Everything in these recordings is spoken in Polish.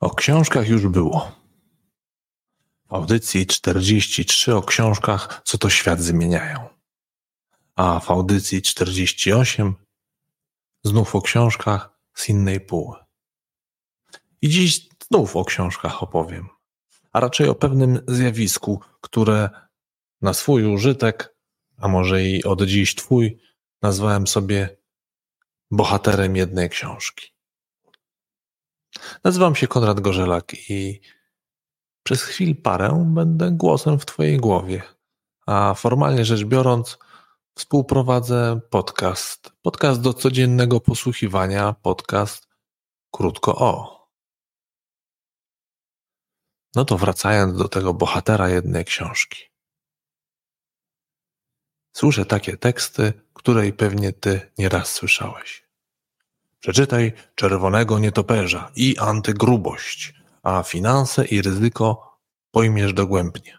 O książkach już było. W audycji 43 o książkach, co to świat zmieniają. A w audycji 48 znów o książkach z innej póły. I dziś znów o książkach opowiem, a raczej o pewnym zjawisku, które na swój użytek, a może i od dziś twój, nazwałem sobie bohaterem jednej książki. Nazywam się Konrad Gorzelak i przez chwil parę będę głosem w Twojej głowie, a formalnie rzecz biorąc, współprowadzę podcast. Podcast do codziennego posłuchiwania, podcast krótko o. No to wracając do tego bohatera jednej książki. Słyszę takie teksty, której pewnie Ty nieraz słyszałeś. Przeczytaj Czerwonego Nietoperza i Antygrubość, a finanse i ryzyko pojmiesz dogłębnie.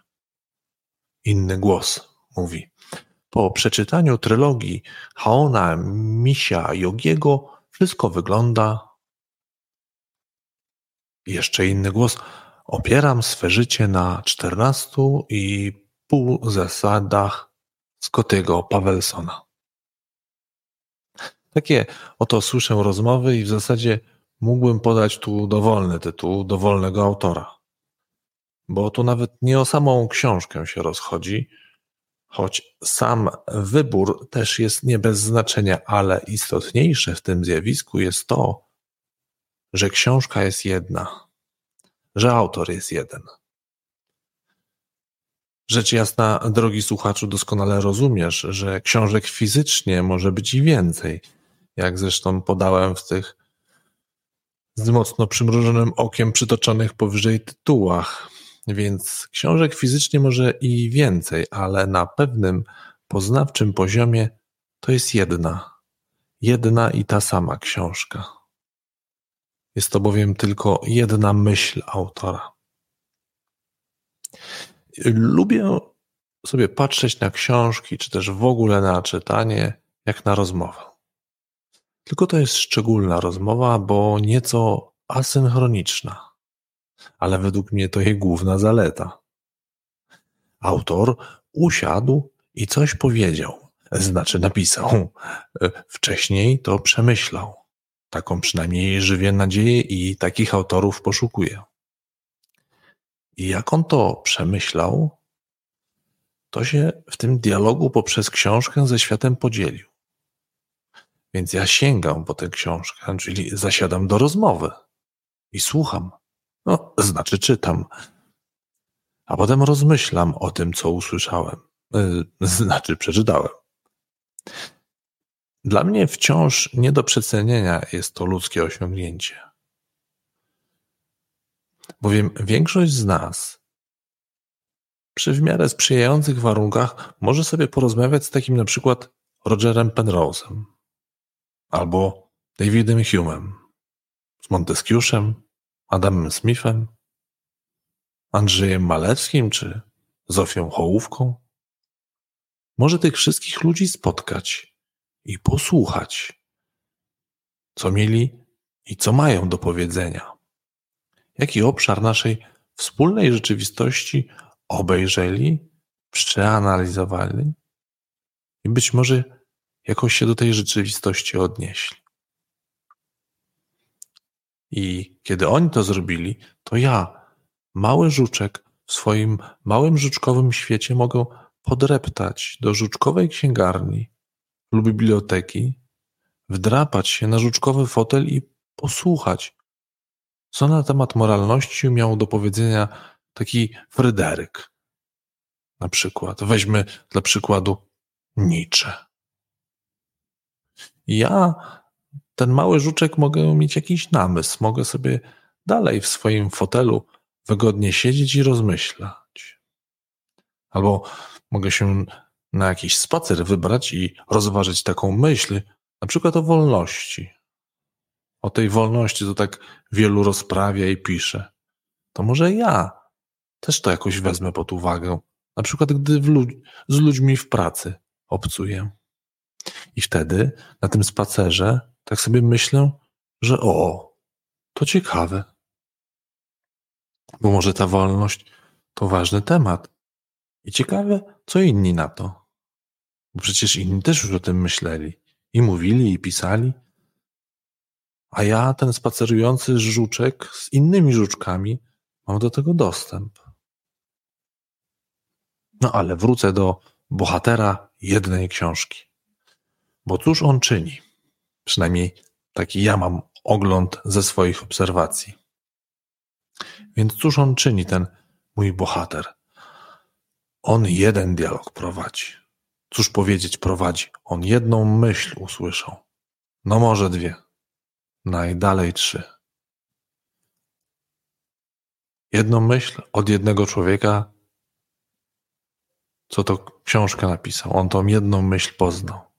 Inny głos mówi. Po przeczytaniu trylogii Haona Misia Jogiego wszystko wygląda. Jeszcze inny głos. Opieram swe życie na czternastu i pół zasadach Scottiego Pawelsona. Takie oto słyszę rozmowy i w zasadzie mógłbym podać tu dowolny tytuł dowolnego autora. Bo tu nawet nie o samą książkę się rozchodzi, choć sam wybór też jest nie bez znaczenia, ale istotniejsze w tym zjawisku jest to, że książka jest jedna, że autor jest jeden. Rzecz jasna, drogi słuchaczu, doskonale rozumiesz, że książek fizycznie może być i więcej – jak zresztą podałem w tych z mocno przymrużonym okiem przytoczonych powyżej tytułach. Więc książek fizycznie może i więcej, ale na pewnym poznawczym poziomie to jest jedna, jedna i ta sama książka. Jest to bowiem tylko jedna myśl autora. Lubię sobie patrzeć na książki, czy też w ogóle na czytanie, jak na rozmowę. Tylko to jest szczególna rozmowa, bo nieco asynchroniczna, ale według mnie to jej główna zaleta. Autor usiadł i coś powiedział, znaczy napisał. Wcześniej to przemyślał. Taką przynajmniej żywię nadzieję i takich autorów poszukuję. I jak on to przemyślał, to się w tym dialogu poprzez książkę ze światem podzielił. Więc ja sięgam po tę książkę, czyli zasiadam do rozmowy i słucham. No, znaczy czytam. A potem rozmyślam o tym, co usłyszałem. Yy, znaczy przeczytałem. Dla mnie wciąż nie do przecenienia jest to ludzkie osiągnięcie. Bowiem większość z nas przy w miarę sprzyjających warunkach może sobie porozmawiać z takim na przykład Rogerem Penrose'em, albo Davidem Hume'em, z Montesquieu'em, Adamem Smithem, Andrzejem Malewskim czy Zofią Hołówką. Może tych wszystkich ludzi spotkać i posłuchać, co mieli i co mają do powiedzenia. Jaki obszar naszej wspólnej rzeczywistości obejrzeli, przeanalizowali i być może jakoś się do tej rzeczywistości odnieśli. I kiedy oni to zrobili, to ja, mały żuczek, w swoim małym żuczkowym świecie mogę podreptać do żuczkowej księgarni lub biblioteki, wdrapać się na żuczkowy fotel i posłuchać, co na temat moralności miał do powiedzenia taki Fryderyk. Na przykład, weźmy dla przykładu Nietzsche ja, ten mały żuczek, mogę mieć jakiś namysł, mogę sobie dalej w swoim fotelu wygodnie siedzieć i rozmyślać. Albo mogę się na jakiś spacer wybrać i rozważyć taką myśl, na przykład o wolności. O tej wolności to tak wielu rozprawia i pisze. To może ja też to jakoś wezmę pod uwagę. Na przykład, gdy z ludźmi w pracy obcuję. I wtedy na tym spacerze tak sobie myślę, że o, to ciekawe. Bo może ta wolność to ważny temat. I ciekawe, co inni na to. Bo przecież inni też już o tym myśleli. I mówili, i pisali. A ja, ten spacerujący żuczek z innymi żuczkami, mam do tego dostęp. No ale wrócę do bohatera jednej książki. Bo cóż on czyni? Przynajmniej taki ja mam ogląd ze swoich obserwacji. Więc cóż on czyni, ten mój bohater? On jeden dialog prowadzi. Cóż powiedzieć prowadzi? On jedną myśl usłyszał. No może dwie. Najdalej trzy. Jedną myśl od jednego człowieka, co to książkę napisał. On tą jedną myśl poznał.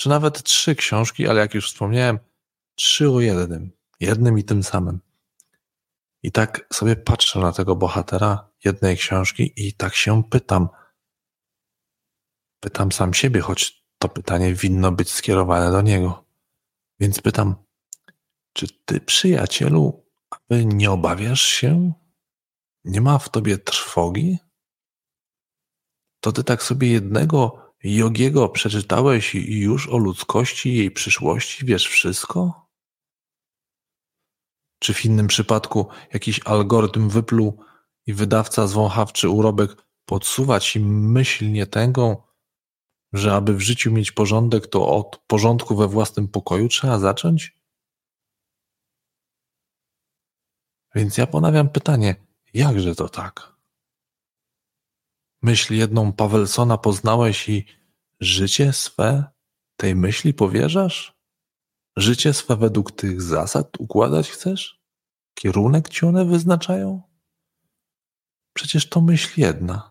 Czy nawet trzy książki, ale jak już wspomniałem, trzy o jednym. Jednym i tym samym. I tak sobie patrzę na tego bohatera jednej książki i tak się pytam. Pytam sam siebie, choć to pytanie winno być skierowane do niego. Więc pytam, czy ty, przyjacielu, aby nie obawiasz się? Nie ma w tobie trwogi? To ty tak sobie jednego Jogiego przeczytałeś już o ludzkości i jej przyszłości wiesz wszystko? Czy w innym przypadku jakiś algorytm wypluł i wydawca zwąchawczy urobek podsuwa ci myśl nietęgą, że aby w życiu mieć porządek, to od porządku we własnym pokoju trzeba zacząć? Więc ja ponawiam pytanie, jakże to tak? Myśl jedną Pawelsona poznałeś i życie swe tej myśli powierzasz? Życie swe według tych zasad układać chcesz? Kierunek ci one wyznaczają? Przecież to myśl jedna.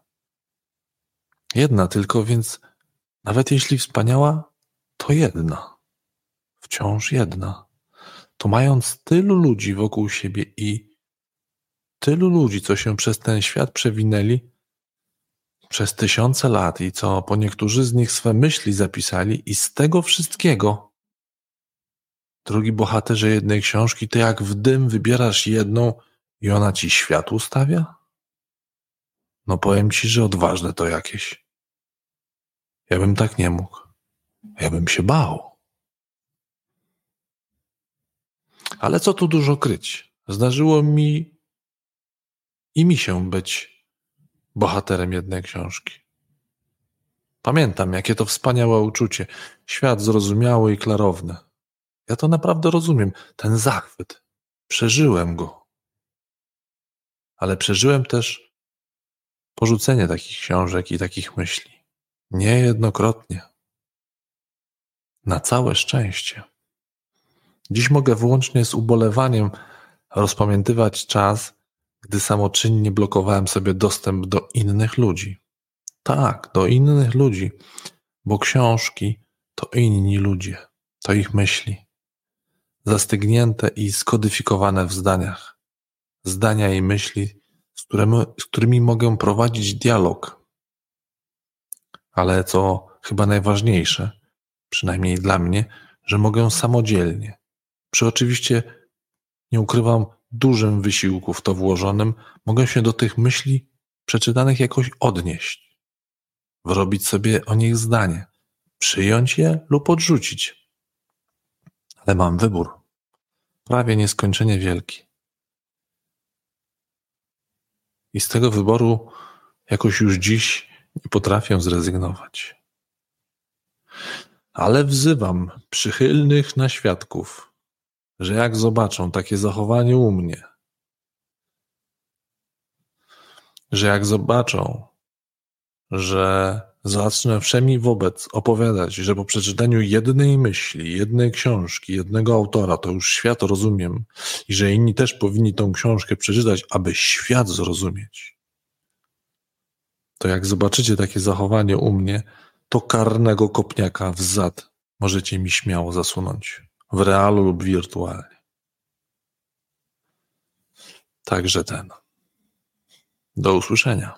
Jedna tylko, więc nawet jeśli wspaniała, to jedna. Wciąż jedna. To mając tylu ludzi wokół siebie i tylu ludzi, co się przez ten świat przewinęli, przez tysiące lat i co po niektórzy z nich swe myśli zapisali i z tego wszystkiego Drugi bohaterze jednej książki, ty jak w dym wybierasz jedną i ona ci świat ustawia? No powiem ci, że odważne to jakieś. Ja bym tak nie mógł. Ja bym się bał. Ale co tu dużo kryć? Zdarzyło mi i mi się być bohaterem jednej książki. Pamiętam, jakie to wspaniałe uczucie. Świat zrozumiały i klarowny. Ja to naprawdę rozumiem. Ten zachwyt. Przeżyłem go. Ale przeżyłem też porzucenie takich książek i takich myśli. Niejednokrotnie. Na całe szczęście. Dziś mogę wyłącznie z ubolewaniem rozpamiętywać czas, gdy samoczynnie blokowałem sobie dostęp do innych ludzi. Tak, do innych ludzi, bo książki to inni ludzie, to ich myśli, zastygnięte i skodyfikowane w zdaniach. Zdania i myśli, z którymi, z którymi mogę prowadzić dialog. Ale co chyba najważniejsze, przynajmniej dla mnie, że mogę samodzielnie, przy oczywiście, nie ukrywam, dużym wysiłku w to włożonym, mogę się do tych myśli przeczytanych jakoś odnieść, wyrobić sobie o nich zdanie, przyjąć je lub odrzucić. Ale mam wybór, prawie nieskończenie wielki. I z tego wyboru jakoś już dziś nie potrafię zrezygnować. Ale wzywam przychylnych na świadków, że jak zobaczą takie zachowanie u mnie, że jak zobaczą, że zacznę wszemi wobec opowiadać, że po przeczytaniu jednej myśli, jednej książki, jednego autora, to już świat rozumiem i że inni też powinni tą książkę przeczytać, aby świat zrozumieć. To jak zobaczycie takie zachowanie u mnie, to karnego kopniaka w zad możecie mi śmiało zasunąć w realu lub wirtualnie. Także ten. Do usłyszenia.